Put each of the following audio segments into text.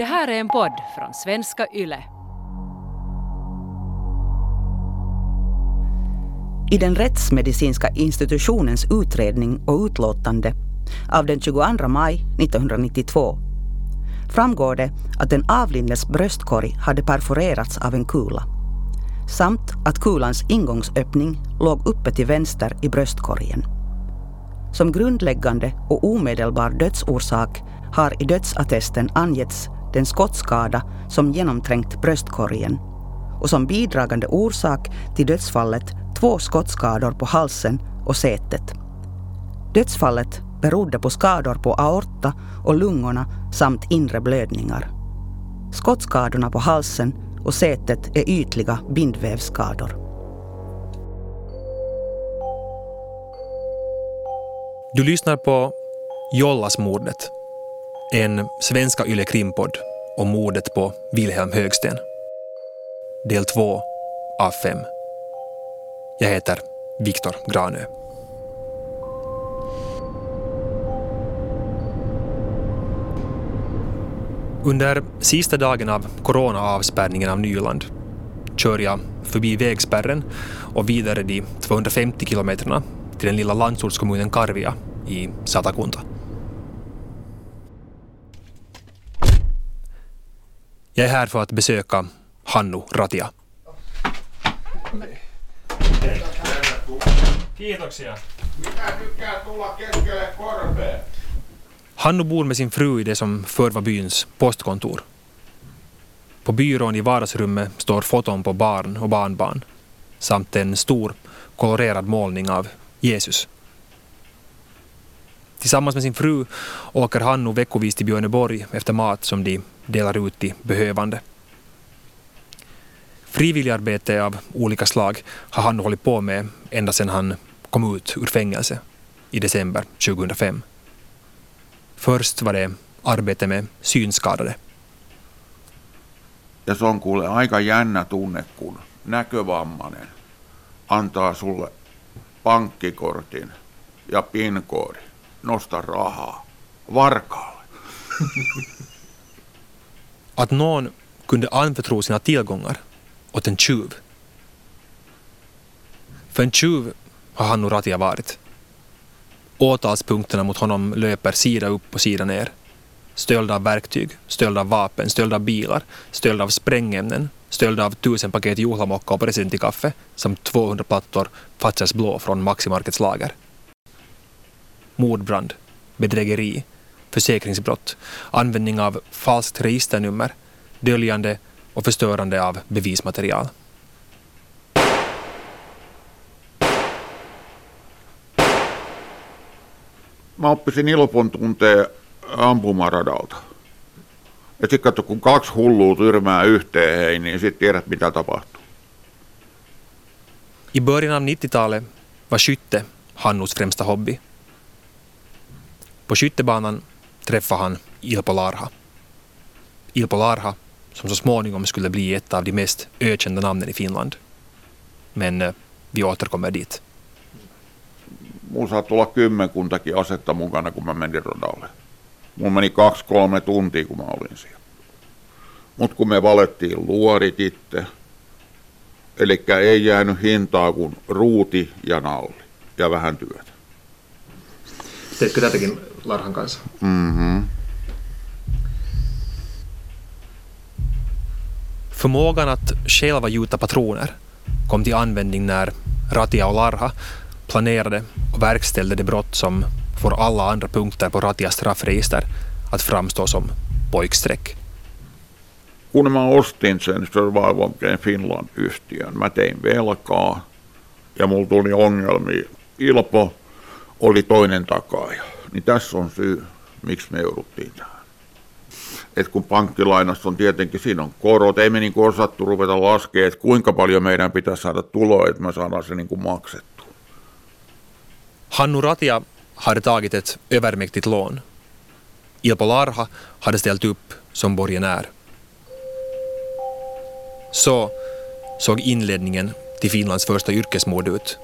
Det här är en podd från svenska YLE. I den rättsmedicinska institutionens utredning och utlåtande av den 22 maj 1992 framgår det att den avlidnes bröstkorg hade perforerats av en kula samt att kulans ingångsöppning låg uppe till vänster i bröstkorgen. Som grundläggande och omedelbar dödsorsak har i dödsattesten angetts den skottskada som genomträngt bröstkorgen och som bidragande orsak till dödsfallet två skottskador på halsen och sätet. Dödsfallet berodde på skador på aorta och lungorna samt inre blödningar. Skottskadorna på halsen och sätet är ytliga bindvävsskador. Du lyssnar på Jollasmordet, en svenska Yle Krimpodd om mordet på Wilhelm Högsten. Del 2 av 5. Jag heter Viktor Granö. Under sista dagen av coronaavspärrningen av Nyland kör jag förbi vägspärren och vidare de 250 kilometerna till den lilla landsortskommunen Karvia i Satakunta. Jag är här för att besöka Hannu Ratia. Kiitoksia. Tulla keskelle? Hannu bor med sin fru i det som förr var byns postkontor. På byrån i vardagsrummet står foton på barn och barnbarn samt en stor kolorerad målning av Jesus. Tillsammans med sin fru åker Hannu veckovis till Björneborg efter mat som de delar ut till behövande. Frivilligarbete av olika slag har Hannu hållit på med ända sedan han kom ut ur fängelse i december 2005. Först var det arbete med synskadade. Ja se on kuule aika jännä tunne, kun näkövammainen antaa sulle pankkikortin ja PIN-koodin. Nosta rahaa. Varkaalle. Att någon kunde anförtro sina tillgångar åt en tjuv. För en tjuv har Hannu Ratia varit. Åtalspunkterna mot honom löper sida upp och sida ner. Stöld av verktyg, stöld av vapen, stöld av bilar, stöld av sprängämnen, stöld av tusen paket juhlamocka och presidentikaffe samt 200 plattor Fazers blå från Maximarkets lager. Mordbrand, bedrägeri, försäkringsbrott, användning av falskt registernummer, döljande och förstörande av bevismaterial. Mä oppisin Ilpon tuntee ampumaradalta. Ja sitten katso, kun kaksi hullua tyrmää yhteen hei, niin sitten tiedät, mitä tapahtuu. I början av 90-talet var skytte Hannus främsta hobby. På skyttebanan träffade han Ilpo Larha. Ilpo Larha, som så småningom skulle bli ett av de mest ökända namnen i Finland. Men eh, vi återkommer dit. Mulla saattoi olla kymmenkuntakin asetta mukana, kun mä menin radalle. Mulla meni kaksi-kolme tuntia, kun mä olin siellä. Mutta kun me valettiin luorit itse, eli ei jäänyt hintaa kuin ruuti ja nalli ja vähän työtä. Teetkö tätäkin Larhan kanssa? Mhm. Förmågan att själva gjuta patroner kom till användning när Ratia och Larha planerade och verkställde det brott som får alla andra punkter på Ratias straffregister att framstå som pojkstreck. Kun mä ostin sen Survival Game Finland-yhtiön, mä tein velkaa ja mulla tuli ongelmia. Ilpo oli toinen takaaja. Niin tässä on syy, miksi me jouduttiin tähän. Et kun pankkilainassa on tietenkin, siinä on korot, ei me niinku osattu ruveta laskemaan, että kuinka paljon meidän pitäisi saada tuloa, että me saadaan se niinku maksettua. Hannu Ratia hade tagit ett övermäktigt lån. Ilpo Larha hade ställt upp som borgenär. Så såg inledningen till Finlands första yrkesmord ut,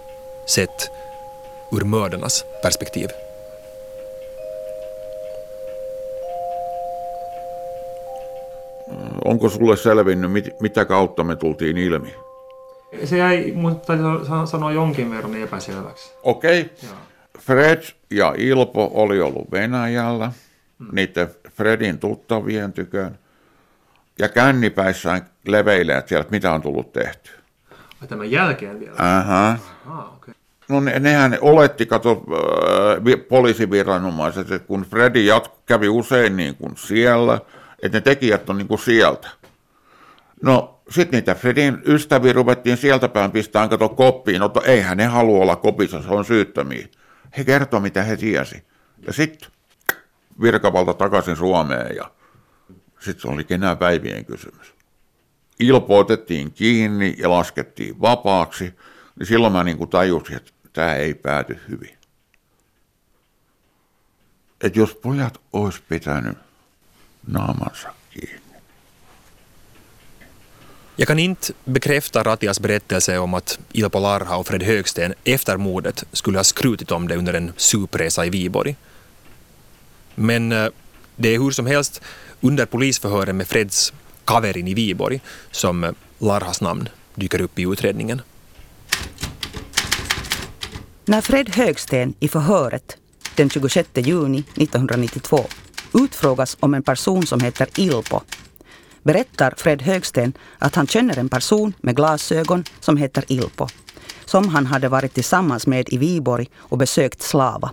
sett ur mördarnas perspektiv. Onko sulle selvinnyt, mit, mitä kautta me tultiin ilmi? Se jäi, mutta sanoa jonkin verran epäselväksi. Okei. Okay. Fred ja Ilpo oli ollut Venäjällä, mm. niiden Fredin tuttavien tykön, ja kännipäissään leveilee sieltä, mitä on tullut tehty. Tämän jälkeen vielä? Aha. Aha okay. No ne, nehän oletti, kato, äh, poliisiviranomaiset, että kun Fredi jatku, kävi usein niin kuin siellä, että ne tekijät on niin kuin sieltä. No sitten niitä Fredin ystäviä ruvettiin sieltä päin pistämään kato koppiin, no eihän ne halua olla kopissa, se on syyttömiä. He kertoi, mitä he tiesi. Ja sitten virkavalta takaisin Suomeen ja sitten se oli kenää päivien kysymys. Ilpo otettiin kiinni ja laskettiin vapaaksi, niin silloin mä niin kuin tajusin, että tämä ei pääty hyvin. Että jos pojat olisi pitänyt naamansa kiinni. Jag kan inte bekräfta Ratias berättelse om att Ilpo Larha och Fred Högsten efter mordet skulle ha skrutit om det under en supresa i Viborg. Men eh, det är hur som helst under polisförhören med Freds kaverin i Viborg som eh, Larhas namn dyker upp i utredningen. När Fred Högsten i förhöret den 26 juni 1992 utfrågas om en person som heter Ilpo berättar Fred Högsten att han känner en person med glasögon som heter Ilpo som han hade varit tillsammans med i Viborg och besökt Slava.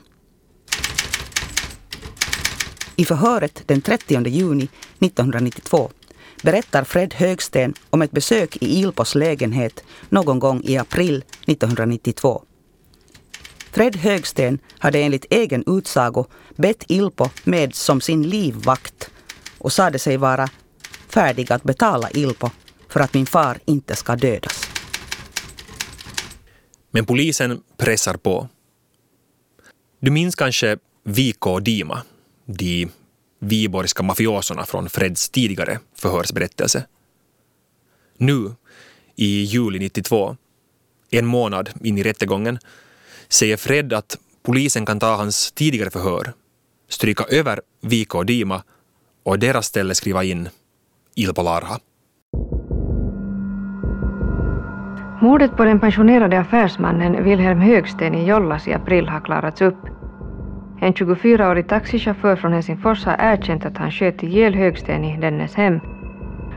I förhöret den 30 juni 1992 berättar Fred Högsten om ett besök i Ilpos lägenhet någon gång i april 1992. Fred Högsten hade enligt egen utsago bett Ilpo med som sin livvakt och sade sig vara färdig att betala Ilpo för att min far inte ska dödas. Men polisen pressar på. Du minns kanske Viko och Dima, de viborgska mafiosorna från Freds tidigare förhörsberättelse. Nu, i juli 92, en månad in i rättegången, säger Fred att polisen kan ta hans tidigare förhör, stryka över Vika och Dima och deras ställe skriva in Ilpo Larha. Mordet på den pensionerade affärsmannen Wilhelm Högsten i Jollas i april har klarats upp. En 24-årig taxichaufför från Helsingfors har erkänt att han sköt ihjäl Högsten i dennes hem.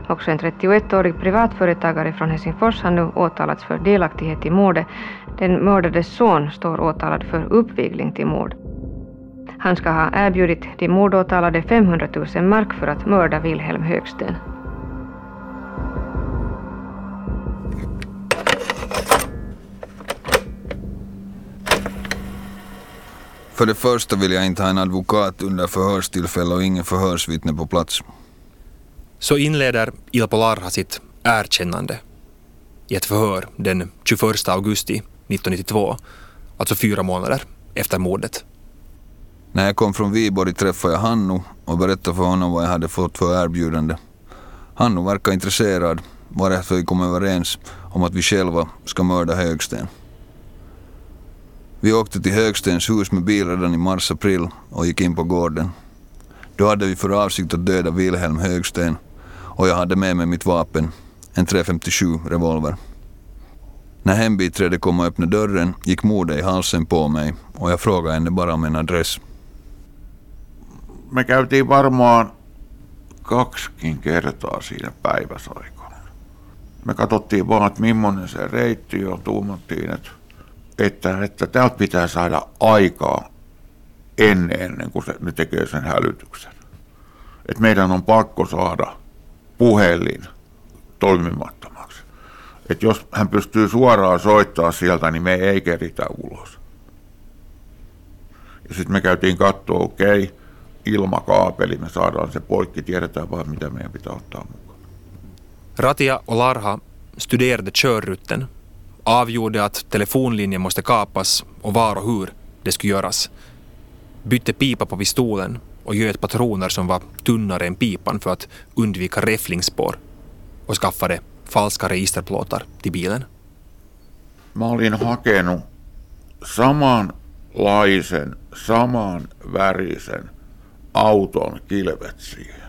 Också en 31-årig privatföretagare från Helsingfors har nu åtalats för delaktighet i mordet. Den mördades son står åtalad för uppvigling till mord. Han ska ha erbjudit de mordåtalade 500 000 mark för att mörda Wilhelm Högsten. För det första vill jag inte ha en advokat under förhörstillfälle och ingen förhörsvittne på plats. Så inleder Il Polarha sitt erkännande i ett förhör den 21 augusti 1992, alltså fyra månader efter mordet. När jag kom från Viborg träffade jag Hannu och berättade för honom vad jag hade fått för erbjudande. Hannu verkar intresserad, varefter vi kom överens om att vi själva ska mörda Högsten. Vi åkte till Högstens hus med bil redan i mars-april och gick in på gården. Då hade vi för avsikt att döda Wilhelm Högsten och jag hade med mig mitt vapen, en 357 revolver. När hembiträdet kom och öppnade dörren gick mordet i halsen på mig och jag frågade henne bara om en adress. Me käytiin varmaan kaksikin kertaa siinä päiväsaikana. Me katsottiin vaan, että millainen se reitti on, tuumattiin, että että, että täältä pitää saada aikaa ennen, ennen kuin se, ne tekee sen hälytyksen. Että meidän on pakko saada puhelin toimimattomaksi. Että jos hän pystyy suoraan soittaa sieltä, niin me ei keritä ulos. Ja sitten me käytiin katsoa, okei, okay, ilmakaapeli, me saadaan se poikki, tiedetään vaan mitä meidän pitää ottaa mukaan. Ratia och Larha studerade körrutten avgjorde att telefonlinjen måste kapas och var och hur det skulle göras. Bytte pipa på pistolen och göt patroner som var tunnare än pipan för att undvika räfflingsspår och skaffade falska registerplåtar till bilen. Mä olin hakenut samanlaisen, saman värisen auton kilvet siihen.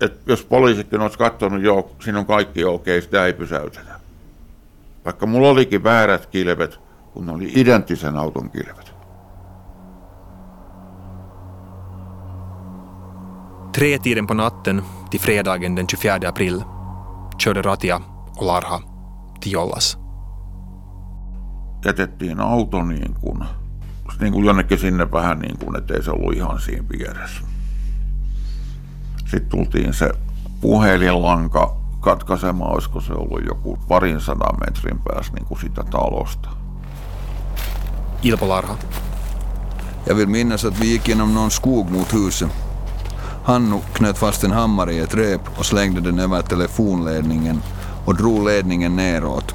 että jos poliisikin olisi katsonut, joo, siinä on kaikki okei, sitä ei pysäytetä. Vaikka mulla olikin väärät kilvet, kun oli identtisen auton kilvet. Tretiden på natten till fredagen den 24 april körde Ratia och Larha till Jollas. Jätettiin auto niin kuin, niin kuin jonnekin sinne vähän niin kuin, ettei se ollut ihan siinä vieressä. Sitten tultiin se puhelinlanka katkaisemaan, olisiko se ollut joku parin sadan metrin päässä niin kuin sitä talosta. Ilpo Larha. Jag vill minnas att vi gick genom någon skog mot huset. Hannu knöt fast en hammare i ett rep och slängde den över telefonledningen och drog ledningen neråt.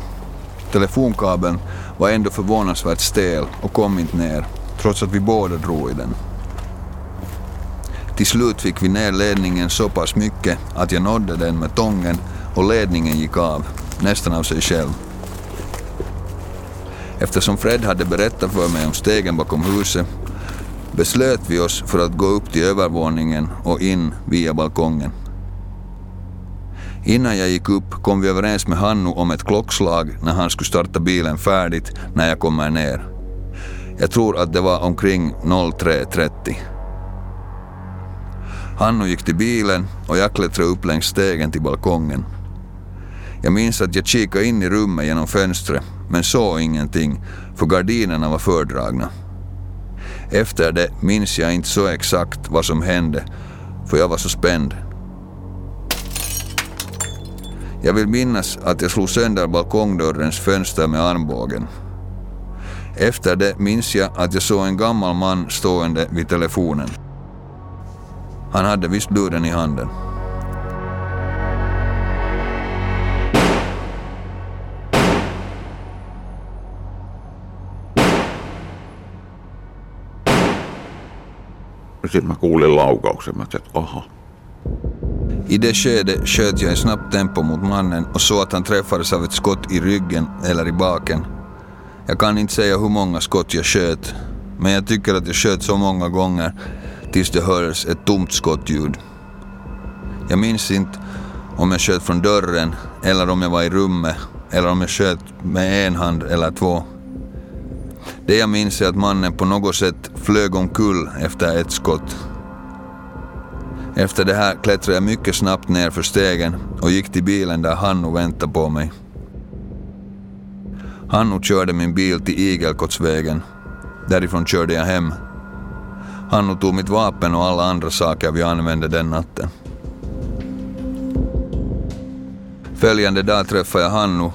Telefonkabeln var ändå förvånansvärt stel och kom inte ner, trots att vi båda drog i den. Till slut fick vi ner ledningen så pass mycket att jag nådde den med tången och ledningen gick av, nästan av sig själv. Eftersom Fred hade berättat för mig om stegen bakom huset beslöt vi oss för att gå upp till övervåningen och in via balkongen. Innan jag gick upp kom vi överens med Hannu om ett klockslag när han skulle starta bilen färdigt när jag kommer ner. Jag tror att det var omkring 03.30. Hannu gick till bilen och jag klättrade upp längs stegen till balkongen. Jag minns att jag kikade in i rummet genom fönstret men såg ingenting för gardinerna var fördragna. Efter det minns jag inte så exakt vad som hände för jag var så spänd. Jag vill minnas att jag slog sönder balkongdörrens fönster med armbågen. Efter det minns jag att jag såg en gammal man stående vid telefonen. Han hade visst luren i handen. Sitten mä kuulin laukauksen, mä että aha. I det skedet sköt jag i snabbt tempo mot mannen och såg att han träffades av ett skott i ryggen eller i baken. Jag kan inte säga hur många skott jag sköt, men jag tycker att jag sköt så många gånger tills det hördes ett tomt skottljud. Jag minns inte om jag sköt från dörren eller om jag var i rummet eller om jag sköt med en hand eller två. Det jag minns är att mannen på något sätt flög omkull efter ett skott. Efter det här klättrade jag mycket snabbt ner för stegen och gick till bilen där Hannu väntade på mig. Hannu körde min bil till Igelkottsvägen. Därifrån körde jag hem. Hannu tog mitt vapen och alla andra saker vi använde den natten. Följande dag träffade jag Hannu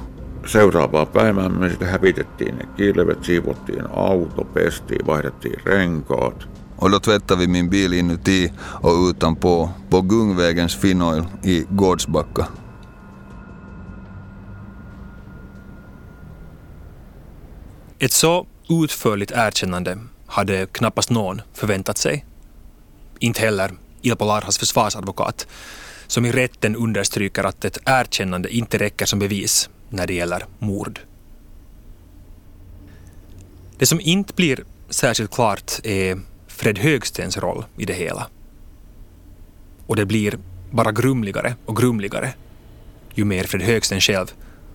Seuraavaa päivää me sitten hävitettiin ne kilvet, siivottiin auto, pestiin, vaihdettiin renkaat. och då tvättade vi min bil inuti och utanpå på Gungvägens Finoil i Gårdsbacka. Ett så utförligt erkännande hade knappast någon förväntat sig. Inte heller Ilpo Larhas försvarsadvokat, som i rätten understryker att ett erkännande inte räcker som bevis när det gäller mord. Det som inte blir särskilt klart är Fred Högstens roll i det hela. Och det blir bara grumligare och grumligare ju mer Fred Högsten själv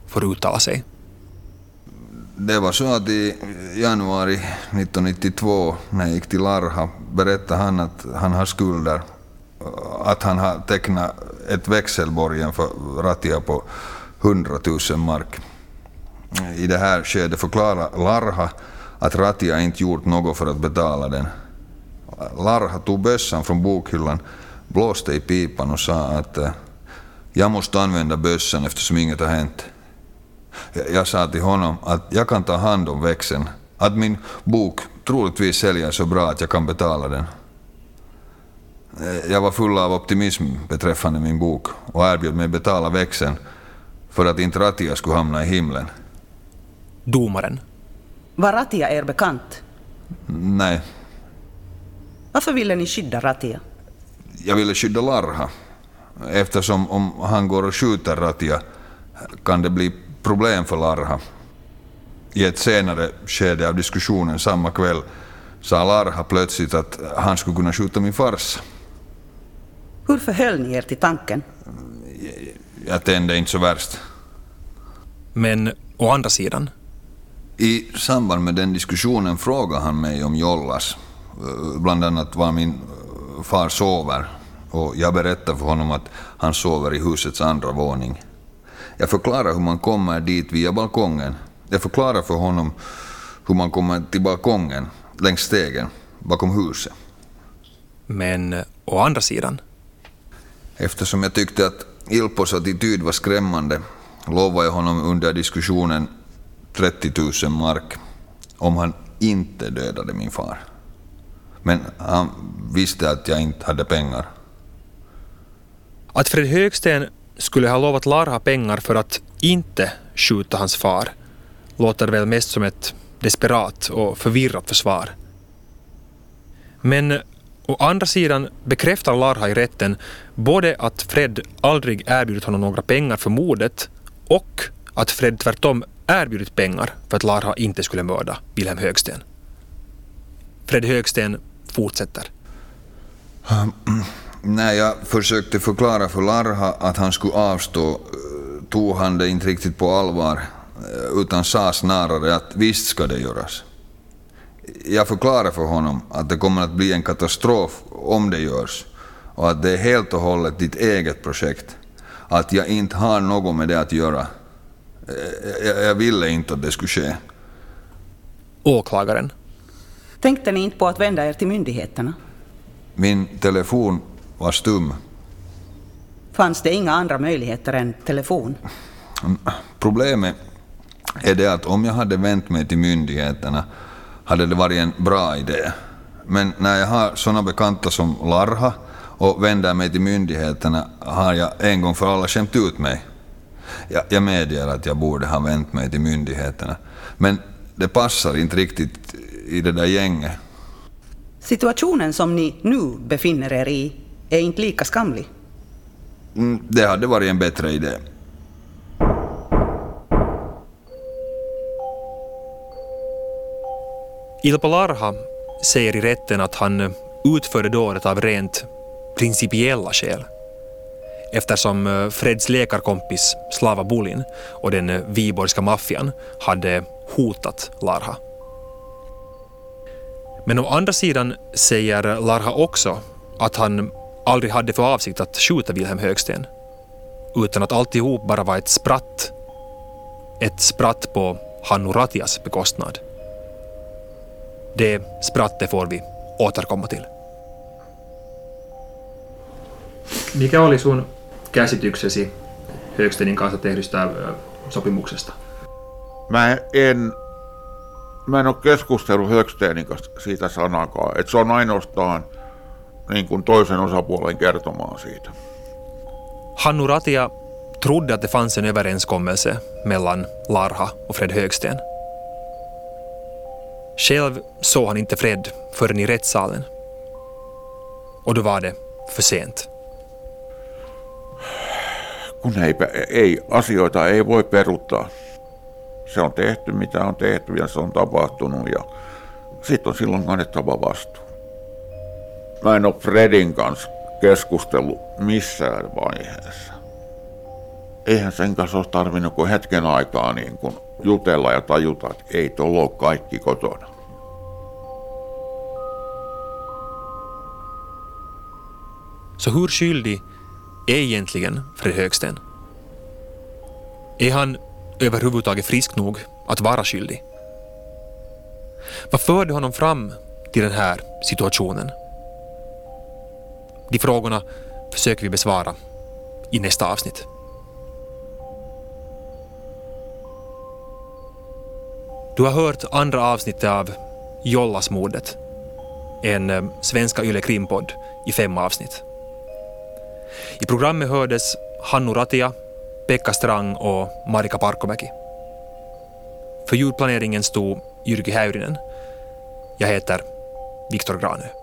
får uttala sig. Det var så att i januari 1992 när jag gick till Larha berättade han att han har skulder. Att han har tecknat ett växelborgen för Ratia på 100 000 mark. I det här skedet förklarar Larha att Ratia inte gjort något för att betala den. Larha tog bössan från bokhyllan, blåste i pipan och sa att eh, jag måste använda bössan eftersom inget har hänt. Jag sa till honom att jag kan ta hand om växeln, att min bok troligtvis säljer så bra att jag kan betala den. Eh, jag var full av optimism beträffande min bok och erbjöd mig betala växeln för att inte Ratia skulle hamna i himlen. Domaren. Var Ratia er bekant? Nej, Varför ville ni skydda Ratia? jag ville skydda Larha. Eftersom om han går och skjuter Ratia kan det bli problem för Larha. I ett senare skede av diskussionen samma kväll sa Larha plötsligt att han skulle kunna skjuta min farsa. Hur förhöll ni er till tanken? Jag tände inte så värst. Men å andra sidan, I samband med den diskussionen frågade han mig om Jollas, eh, bland annat var min eh, far sover och jag berättade för honom att han sover i husets andra våning. Jag förklarade hur man kommer dit via balkongen. Jag förklarade för honom hur man kommer till balkongen längs stegen bakom huset. men å andra sidan, Eftersom jag tyckte att Ilpos attityd var skrämmande lovade jag honom under diskussionen 30 000 mark om han inte dödade min far. Men han visste att jag inte hade pengar. att Fred Högsten skulle ha lovat Larha pengar för att inte skjuta hans far låter väl mest som ett desperat och förvirrat försvar. Men å andra sidan bekräftar Larha i rätten både att Fred aldrig erbjudit honom några pengar för mordet och att Fred tvärtom erbjudit pengar för att Larha inte skulle mörda Wilhelm Högsten. Fred Högsten fortsätter. Ähm, När jag försökte förklara för Larha att han skulle avstå äh, tog han det inte riktigt på allvar äh, utan sa snarare att visst ska det göras. Jag förklarade för honom att det kommer att bli en katastrof om det görs och att det är helt och hållet ditt eget projekt. Att jag inte har något med det att göra. Eh, Jag, jag ville inte att det skulle ske. Åklagaren. Tänkte ni inte på att vända er till myndigheterna? Min telefon var stum. Fanns det inga andra möjligheter än telefon? Problemet är det att om jag hade vänt mig till myndigheterna hade det varit en bra idé. Men när jag har såna bekanta som Larha och vänder mig till myndigheterna har jag en gång för alla skämt ut mig. Jag, jag medger att jag borde ha vänt mig till myndigheterna. Men det passar inte riktigt i det där gänget. Situationen som ni nu befinner er i är inte lika skamlig. Mm, Det hade varit en bättre idé. Ilpo Larha säger i rätten att han utförde dådet av rent principiella skäl. Eftersom Freds läkarkompis Slava Bulin och den viborgska maffian hade hotat Larha. Men å andra sidan säger Larha också att han aldrig hade för avsikt att skjuta Wilhelm Högsten, utan att alltihop bara var ett spratt. Ett spratt på Hannu Ratias bekostnad. Det sprattet får vi återkomma till. Mikä oli sun käsityksesi Högstenin kanssa tehdystä sopimuksesta? Mä en, mä en ole keskustellut Högstenin kanssa siitä sanakaan. Että se on ainoastaan niin kuin toisen osapuolen kertomaan siitä. Hannu Ratia trodde att det fanns en överenskommelse mellan Larha och Fred Högsten. Själv såg han inte Fred förrän i rättssalen. Och då var det för sent. Kun ei, ei, asioita ei voi peruttaa. Se on tehty, mitä on tehty ja se on tapahtunut ja sitten on silloin kannettava vastuu. Mä en ole Fredin kanssa keskustellut missään vaiheessa. Eihän sen kanssa ole tarvinnut kuin hetken aikaa niin kuin jutella ja tajuta, että ei tuolla ole kaikki kotona. Så hur skyldig är egentligen Fred Högsten? Är han överhuvudtaget frisk nog att vara skyldig? Vad förde honom fram till den här situationen? De frågorna försöker vi besvara i nästa avsnitt. Du har hört andra avsnittet av Jollasmordet, en eh, svenska Yle Krimpodd i fem avsnitt. I programmet hördes Hannu Ratia, Pekka Strang och Marika Parkomäki. För ljudplaneringen stod Jyrki Häyrinen. Jag heter Viktor Granö.